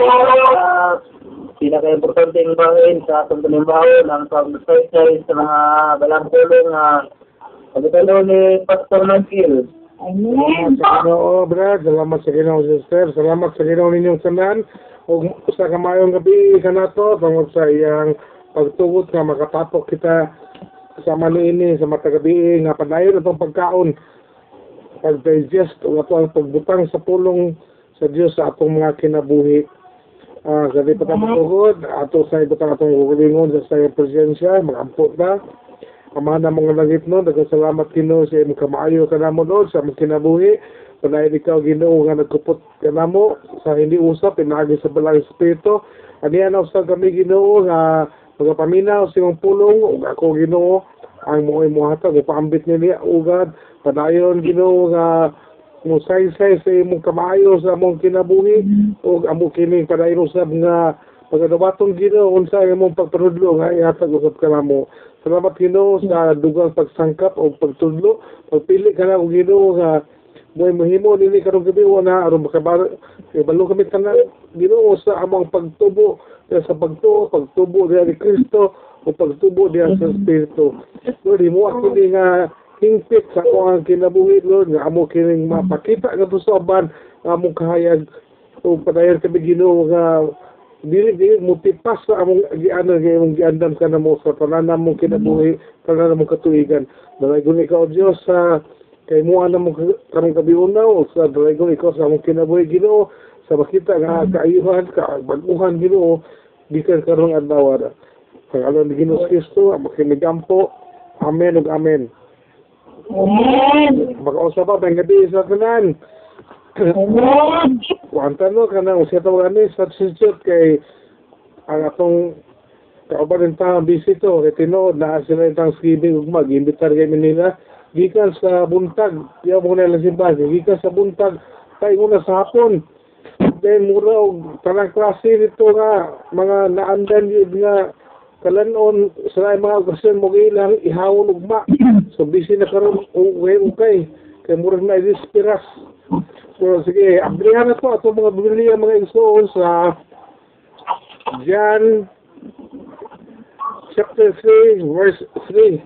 uh, pinaka-importante ng bahin sa atong panimbaho ng pag-exercise sa mga balang tulong na pagkatalo ni Pastor Mansil. Amen. Sa Ginoo, brad, salamat sa Ginoo, sister. Salamat sa Ginoo ninyong tanan. Ug sa kamayong gabi kanato tungod sa iyang pagtugot nga makatapok kita sa maniini sa matagabi nga padayon atong pagkaon pag-digest o ato ang pagbutang sa pulong sa Dios sa atong mga kinabuhi. Ah, sa di pa matugod, ato sa ibutang atong gulingon sa sa iyang presensya, magampo ta. Amana mga langit no, daghang salamat Ginoo sa imong kamaayo kanamo Lord sa among kinabuhi. Panayon ikaw Ginoo nga nagkupot kanamo sa hindi usap pinaagi sa balang espiritu. Ani ana usab kami Ginoo nga magapaminaw sa imong pulong ug ako Ginoo ang mo imo hatag ipaambit niya ugad padayon Ginoo nga mo say-say sa imong kamaayo sa among kinabuhi ug amo kini padayon usab nga pagadawaton Ginoo unsa imong pagpanudlo nga ihatag usab kanamo. Salamat Ginoo sa dugang pagsangkap o pagtudlo. Pagpili ka na o Ginoo nga mo mahimo nini karong gabi na aron makabar balo kami tanan Ginoo sa among pagtubo sa pagtuo, pagtubo diya ni Kristo o pagtubo diya sa Espiritu. Lord, mo ako nga hingpit sa ako ang kinabuhi Lord nga amo kining mapakita nga to sa nga among kahayag o padayon kami Ginoo nga dili dili mo tipas sa among gianan nga imong giandam ka na mo sa tanan mong kinabuhi tanan mong katuigan. Dalagon ikaw Dios sa kay mo ana mo karong kabiunaw sa dalagon ikaw sa among kinabuhi Ginoo sa makita nga kaayuhan ka baguhan Ginoo bisan karong adlaw ra Pangalan ni Ginoo Kristo ang makinigampo. Amen ug amen. Amen. Makausap pa bang gabi sa tanan. Amen. Kuanta no kana usa ta gani sa sisot kay ang atong kauban ng tao bisito kay tinuod na sila yung Thanksgiving ug mag-imbitar kay nila gikan sa buntag. Diya mo nila simbahan gikan sa buntag. Tay muna sa hapon. Then mura og tanang klase nito nga mga naandan yun nga kalanon sa mga okasyon mo ilang ihawon ugma so busy na karon ug ukay kay mura na idispiras So, sige, abrihan na to ato mga bibili ang mga igsoon sa John chapter 3, verse 3.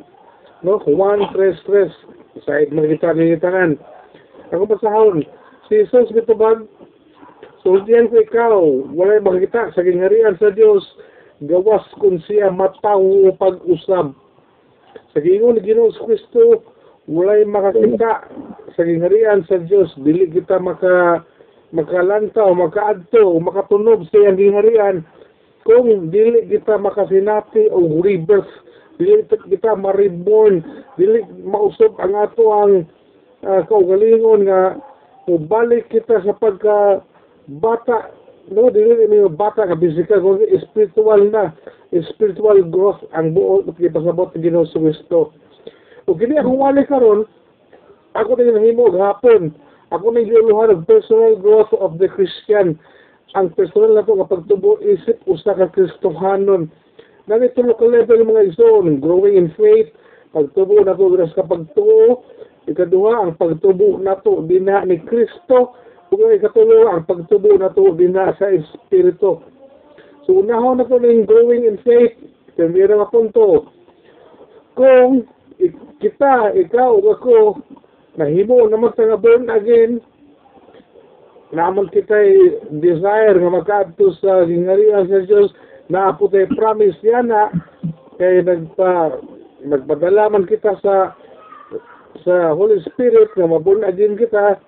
No? 1, 3, 3. Sa mga kita nilitanan. Ako pasahon, si Jesus bitubag, sultihan ko ikaw, walay makita sa gingharian sa Dios gawas kung siya mataw pag-usab. Sa gingon ni Ginoong Kristo, walay makakita sa gingharian sa Dios dili kita maka makalantaw makaadto o makatunog sa iyang gingharian kung dili kita makasinati o rebirth dili kita ma-reborn dili mausop ang ato ang uh, kaugalingon nga mubalik kita sa pagka bata no dili ni bata ka physical kundi spiritual na spiritual growth ang buo pasabot ni Ginoo Kristo ug kini akong wali karon ako na nahimo gahapon ako na iluluhan ng personal growth of the Christian. Ang personal na to nga pagtubo isip usa ka Kristohanon Nangito ka level mga ison, growing in faith, pagtubo na to sa pagtuo, ikaduha ang pagtubo na to dina ni Kristo, ang ikatulo ang pagtubo na to dina sa Espiritu. So unahon na to ng growing in faith, kamera nga punto. Kung kita, ikaw, ako, nahimo naman sa nga born again, naman kita desire nga magkaadto sa gingharian sa Dios na po tayo promise yan na kay nagpa nagpadala man kita sa sa Holy Spirit nga mabun din kita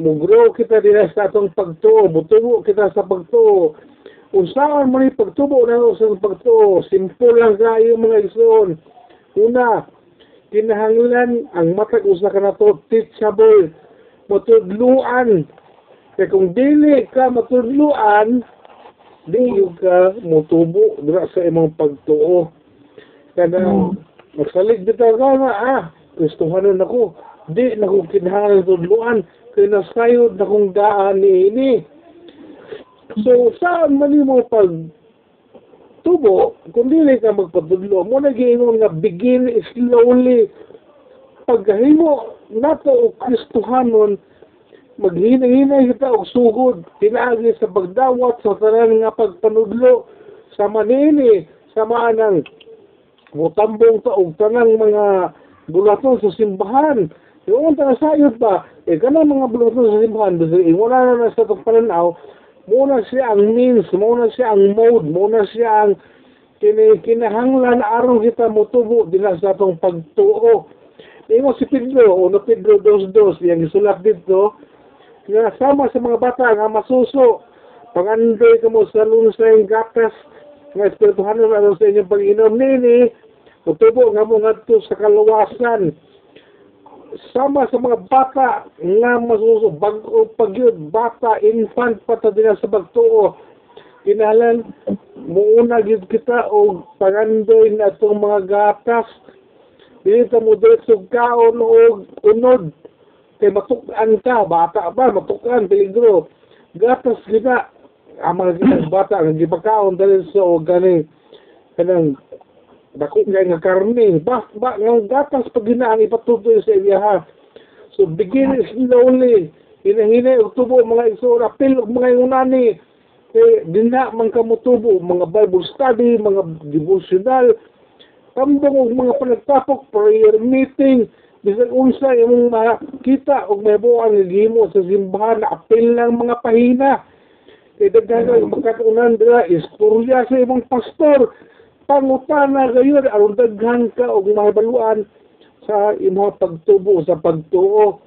mugro kita din sa atong pagtuo mutubo kita sa pagtuo. Unsaon man ni pagtubo na sa pagtuo? Simple lang kayo mga ison una kinahanglan ang matag usa ka nato teachable matudluan. Kaya kung dili ka matudluan di yung ka mutubo dira sa imong pagtuo. Kada magsalig bitaw ka nga ah Kristohanon ako di na ko kinahanglan tudluan kay nasayod na kong daan ni ini. So saan man mo pag tubo kung dili ka magpadudlo mo nagiingon nga begin slowly. Paghimo nato og Kristohanon maghinay-hinay kita og sugod pinaagi sa pagdawat sa tanan nga pagpanudlo sa manini sa maanang mutambong ta og tanang mga bulaton sa simbahan yung ta sayod ba eh kana mga bulaton sa simbahan kasi wala na na sa itong pananaw muna siya ang means muna siya ang mode muna siya ang kini kinahanglan aron kita motubo dinha sa atong pagtuo. Imo si Pedro, uno Pedro 2.2, yang isulat dito, nga sama sa mga bata nga masuso, pangandoy ka mo sa lunsay gatas, nga espirituhan na sa inyong pag-inom nini, mutubo nga mo nga sa kaluwasan. Sama sa mga bata nga masuso, bago pagyud, bata, infant, pata din sa pagtuo. Kinahalan, muuna gid kita o pangandoy na itong mga gatas, dito mo diretso kaon o unod. Kay matukan ka bata pa matukan peligro. Gatas kita ang mga bata nga gipakaon dali sa o gani. Kanang dako nga nga karne. Ba ba nga gatas pag ginaang ipatutoy sa iya so begin slowly hinahinay og tubo mga isura pil og mga yunani kay dina man ka motubo mga bible study mga devotional. Tambong og mga panagtapok, prayer meeting, bisan unsa imong makita og may buwan nga gihimo sa simbahan na apil ng mga pahina. Kay daghan ka makatunan dira istorya sa imong pastor. Pangutana gayon aron daghan ka og mahibaluan sa imong pagtubo sa pagtuo.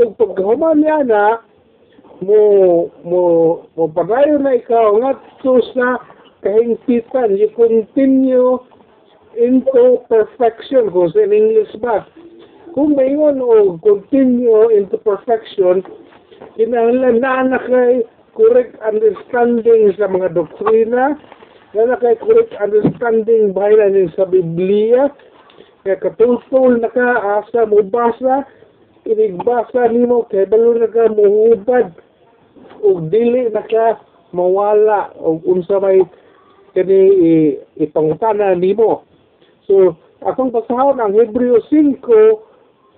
Og pagkahuman niya na mo mo mo padayon na ikaw ngadto sa kahingpitan you continue into perfection kung in English ba. Kung mayon o continue into perfection, kinahanglan na na kay correct understanding sa mga doktrina, na na kay correct understanding bahilan sa Biblia, kaya katultol na ka asa mo basa, inigbasa nimo kay balo na ka muhubad o dili na ka mawala o unsa may kani ipangutana nimo. So, akong basahon ang Hebreo 5,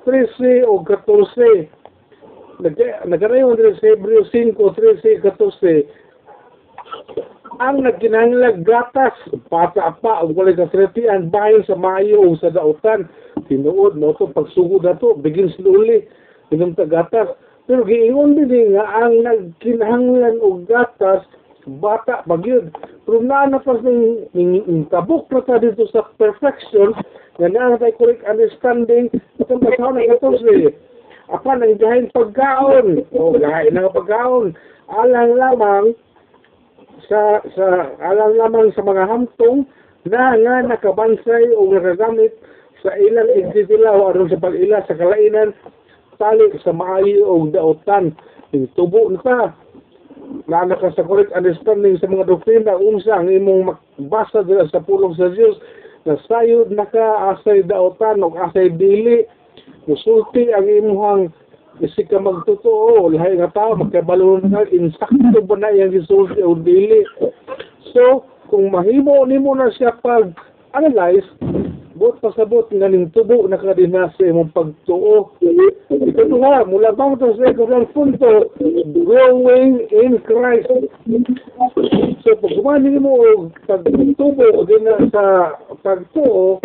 13 o 14. Nagkarayon din sa Hebreo 5, 13, 14. Ang nagkinahanglag gatas, pata pa, ang walay kasretian, bahin sa mayo o sa dautan. Tinuod, no, to, pagsugod na to, begin slowly, inom ta gatas. Pero giingon din nga ang nagkinahanglan og gatas, bata magyud pero na na pa ning, ning, ning tabok na ta dito sa perfection nga naa tayo correct understanding itong basahon na ito si apan ang gahin pagkaon o gahin na pagkaon alang lamang sa sa alang lamang sa mga hamtong na nga nakabansay o nagagamit sa ilang igdidilaw aron sa pag-ila sa kalainan tali sa maayo o daotan. Yung tubo na ta na ka sa correct understanding sa mga doktrina unsa ang imong magbasa dira sa pulong sa Dios na sayod naka asay daotan ug asay dili musulti ang imong isi ka magtotoo lahi nga tao magkabalo na insakto ba na yung gisulti o dili so kung mahimo nimo na siya pag analyze Bot pasabot nga ning tubo na kadina sa imong pagtuo. Ikaduha, mula bang to sa ikaduhang punto, growing in Christ. So, pag kumani mo og pagtubo din na sa pagtuo,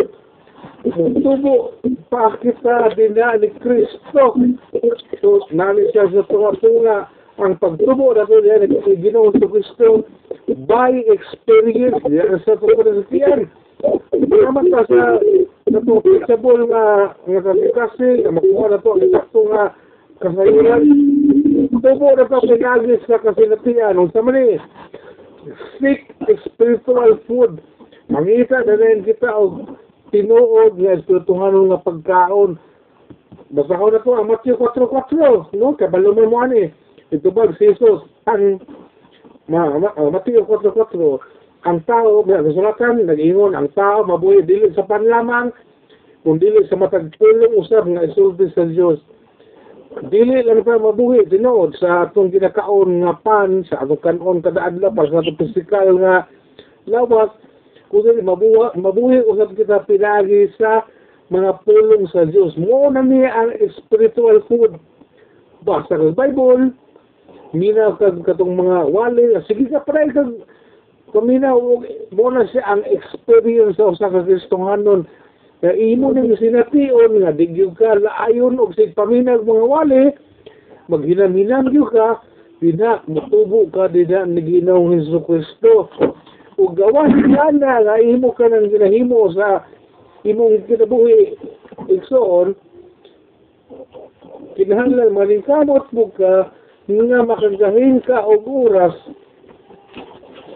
tubo pa kita din na ni Kristo. So, nani siya sa tunga-tunga ang pagtubo na to yan ni Ginoong sa Kristo by experience yan sa pagkakasiyan. Salamat ka sa natupitsable nga nga kasi makuha na to ang sakto nga kasayunan. Tubo na to pinagis sa kasinatian. Kung sa mali, seek spiritual food. Mangita na rin kita o tinuod nga espirituhan nga pagkaon. Basta ko na to ang Matthew 4.4, no? Kabalo mo mo ani. Ito ba si Jesus ang ma, ma, uh, Matthew 4.4 ang tao, nasulatan, nag-ingon, ang tao, mabuhi, dili sa panlamang, kung dili sa matagpulong usab nga isulti sa Diyos. Dili lang pa mabuhi, tinood, sa atong ginakaon nga pan, sa atong kanon kada adlaw, para sa atong physical nga lawas, kung dili mabuhi, mabuhi usab kita pinagi sa mga pulong sa Diyos. Mo na niya ang spiritual food. basa ka Bible, minaw kag katong mga wali, sige ka pray kag paminaw mo na siya ang experience sa usa ka Kristohanon. Kaya imo ning sination nga digyo ka laayon og sig paminag mga wali, maghinam-hinam gyud ka, dina mutubo ka dina ni Ginoong Hesus Kristo. Gawas ka na nga imo ka nang ginahimo sa imong kinabuhi igsoon, kinahanglan malingkamot mo ka nga makagahin ka og oras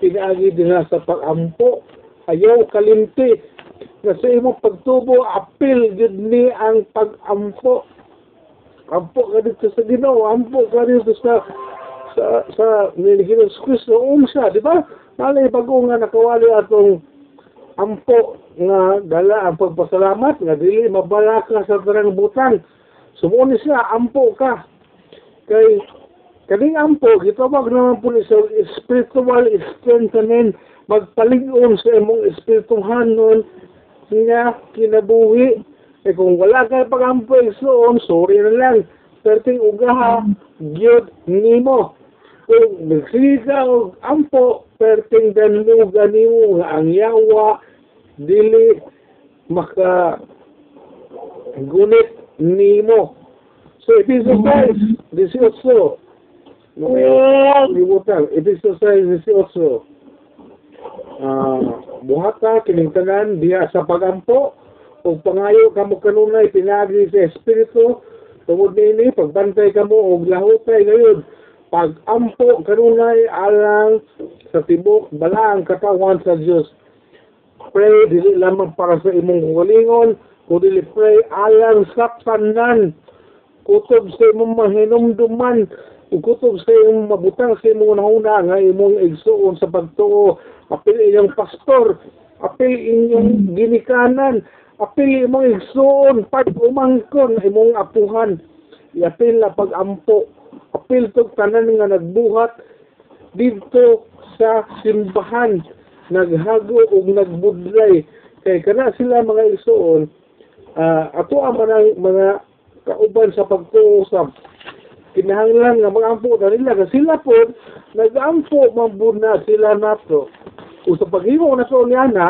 pinaagi din sa pag-ampo. Ayaw kalimti nga sa imong pagtubo apil gid ni ang pag-ampo. Ampo ka dito sa Ginoo ampo ka dito sa sa sa niligyan sa Kristo unsa di ba malay bago nga nakawali atong ampo nga dala ang pagpasalamat nga dili mabala ka sa tarang butang. Sumuni siya ampo ka. Kay kaning ampo gitawag naman po ni sa spiritual strengthening magpalig-on sa imong espirituhanon nga kinabuhi. Eh kung wala ka pag-ampo igsoon sorry na lang. Perting ugaha gyud nimo. Kung nagsige ka og ampo perting danluga nimo nga ang yawa dili maka gunit nimo so 5 18 Limutan, episode 18 Ah, buhata kining tanan diha sa pagampo. Ug pangayo kamo kanunay pinagi sa espiritu. Tungod niini pagbantay kamo og lahutay gayud pagampo kanunay alang sa tibok balaang katawan sa Dios pray dili lamang para sa imong kalingon kundi pray alang sa tanan. Kutob sa imong mahinumduman kutob sa imong mabutang sa imong nahuna nga imong igsuon sa pagtuo apil inyong pastor apil inyong ginikanan apil imong igsuon pag umangkon imong apuhan. Iapil na pag-ampo apil tog tanan nga nagbuhat dito sa simbahan. Naghago ug nagbudlay. Kay kana sila mga igsuon ah ato ang mga, mga kauban sa pagtuusap kinahanglan nga mag-ampo na nila kasi sila po nag-ampo mambuna sila nato. O sa paghimo na sa ulyana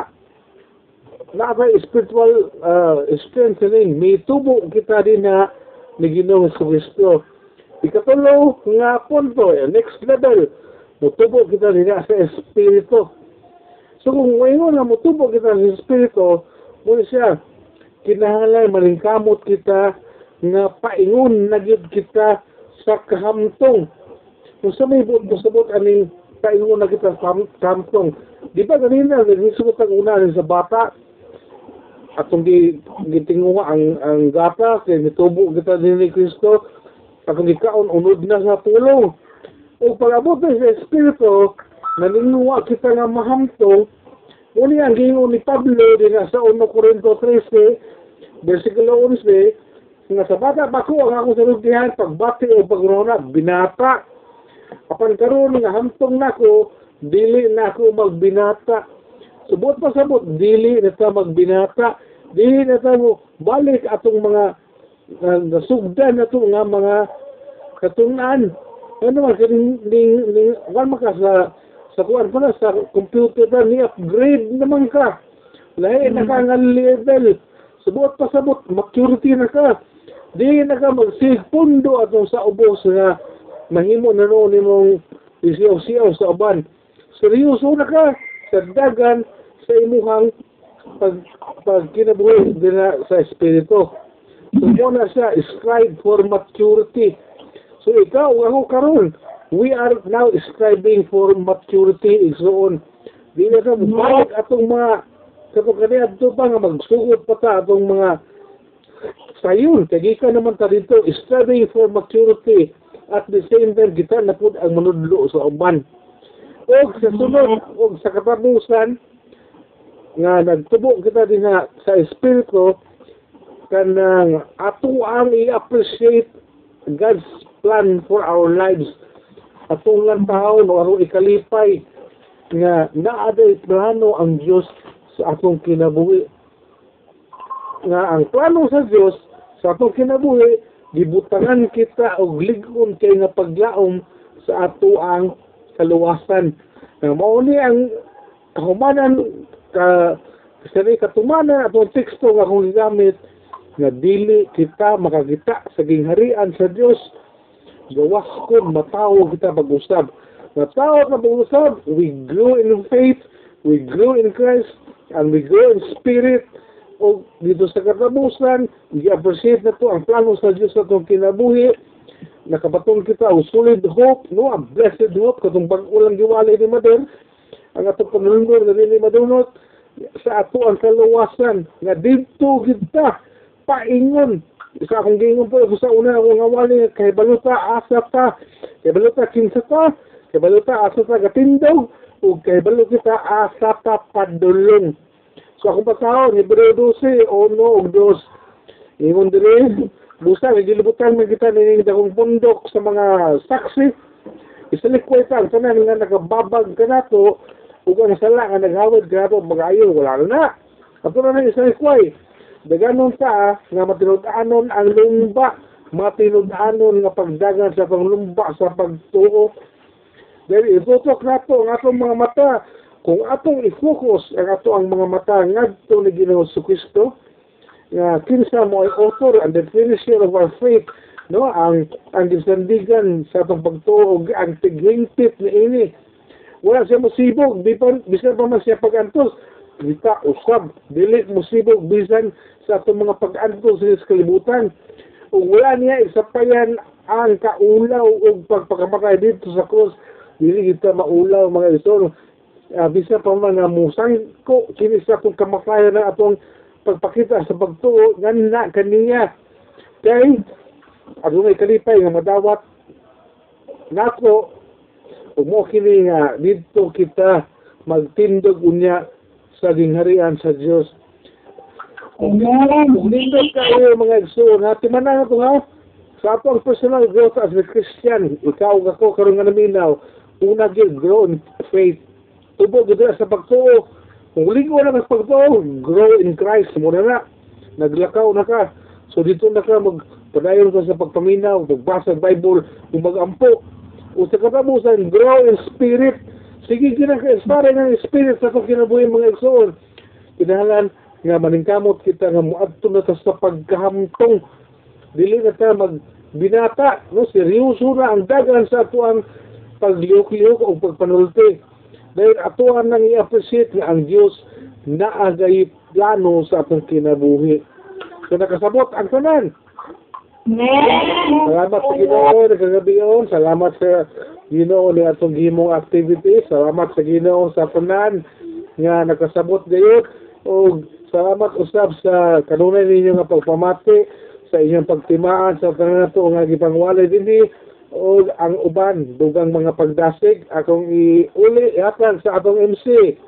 na ba spiritual uh, strengthening may tubo kita din na ni Ginoong Kristo ikatulo nga punto eh, next level mutubo kita na sa espiritu so kung ngayon na mutubo kita sa espiritu muna siya kinahanglan malingkamot kita nga paingon na kita sa kahamtong. Kung sa may buot sabot aning paingon na kita sa kahamtong. Di ba ganina, nagisugot ang una sa bata. Atong gi gitinguha ang ang gata kay nitubo kita din ni Kristo. Atong gikaon unod na sa pulong. O pag-abot na sa Espiritu, naninguha kita nga mahamtong, Uli ang gingon ni Pablo din sa 1 Corinto 13, versikulo 11, nga sa bata pa ko ang akong salugdihan pagbati o pagrona binata. Apan karon nga hamtong nako dili na ako magbinata. Subot pa sabot dili na ta magbinata. Dili na ta mo balik atong mga uh, nasugdan na to nga mga katunan ano man kaning ning ning maka sa sa kuan pa na, sa computer pa ni upgrade naman ka. Lahi na ka nga level. Subot pa sabot maturity na ka. Di na ka magsig pundo atong sa ubos nga mahimo na noon imong isiyaw-siyaw sa uban. Seryoso na ka sa dagan sa imuhang pag, pag kinabuhi din na sa espiritu. So mo na siya, strive for maturity. So ikaw, ako karon, we are now striving for maturity igsoon. Di na ka balik atong mga katong kaniya dito pa nga magsugod pa ta atong mga sayon, kaya ka naman ta dito, striving for maturity at the same time kita na po ang manudlo sa uban. O sa sunod, o sa katapusan, nga nagtubo kita din na sa espiritu, kanang ato ang i-appreciate God's plan for our lives. Atong lang taon o arong ikalipay nga naaday plano ang Diyos sa atong kinabuhi nga ang plano sa Diyos sa atong kinabuhi gibutangan kita og ligon kay nga paglaom sa ato ang kaluwasan. Nga mao ni ang kahumanan ka sa katumanan atong teksto nga akong gigamit nga dili kita makakita sa gingharian sa Dios gawas ko matawag kita pag-usab. Matawag na pag-usab, we grow in faith, we grow in Christ, and we grow in spirit. O dito sa katapusan, i-appreciate na to ang plano sa Diyos sa itong kinabuhi. Nakapatong kita ang solid hope, no? ang blessed hope, katong pag-ulang giwalay ni Mader, ang atong panulunod na ni Madunot, sa ato ang kaluwasan, nga dito kita, paingon, isa akong gingon po sa una akong ngawali kay baluta asa ta? Kay baluta kinsa ta? Kay baluta asa ta gatindog ug kay baluta kita asa ta padulong? So akong pasahon Hebreo 12 ono ug dos. Ingon diri busa gilibutan man kita ni dakong pundok sa mga saksi. Isalikway ta ang tanan nga nakababag ka nato ug ang sala nga naghawad ka nato magayon wala na. Ato na nang isalikway Daganon ta nga matinud-anon ang lumba, matinud-anon nga pagdagan sa panglumba sa pagtuo. Dahil itutok nato ang atong mga mata, kung atong i-focus ang ato ang mga mata ngadto ni Ginoo sa Kristo, nga kinsa mo ay author and the finisher of our faith, no? Ang ang gisandigan sa atong pagtuo ug ang tighingpit ni ini. Wala siya pa bisan pa man siya pagantos kita usab dili musibog bisan sa atong mga pag-antos sa kalibutan. Ug wala niya isapayan ang kaulaw ug pagpakamatay dito sa krus dili kita maulaw mga ito uh, bisan pa man nga musang ko kini sa atong kamatayan na atong pagpakita sa pagtuo ganna kaniya. Kay adunay kalipay nga madawat. Nako ug mo kini nga dito kita magtindog unya sa gingharian sa. Kung Amen. nindot kayo mga igsoon, ha, timanan na ito ha, sa ato ang personal growth as a Christian, ikaw ako karon nga naminaw, una gyud grow in faith. Tubo gyud sa pagtuo. Kung ligo na sa pagtuo, grow in Christ mo na na. Naglakaw na ka. So dito na ka mag padayon ka sa pagpaminaw, magbasa Bible, kung magampo. O sa katapusan, grow in spirit. Sige, ginag-inspire ng sa itong kinabuhi mga igsoon. Kinahalan nga maningkamot kita nga muadto na ta sa pagkahamtong. Dili na ta mag binata, no? Seryoso na ang dagan sa ato ang pagliyok-liyok o pagpanulti. Dahil ato ang nang i-appreciate nga ang Diyos na agay plano sa atong kinabuhi. So nakasabot ang tanan. Salamat sa Ginoo na kagabion. Salamat sa Ginoo ni atong gimong activity. Salamat sa Ginoo sa tanan nga nakasabot gayud o salamat usab sa kanunay ninyo nga pagpamati sa inyong pagtimaan sa tanan nato nga gipangwalay dinhi. O ang uban dugang mga pagdasig akong iuli ihatan sa atong MC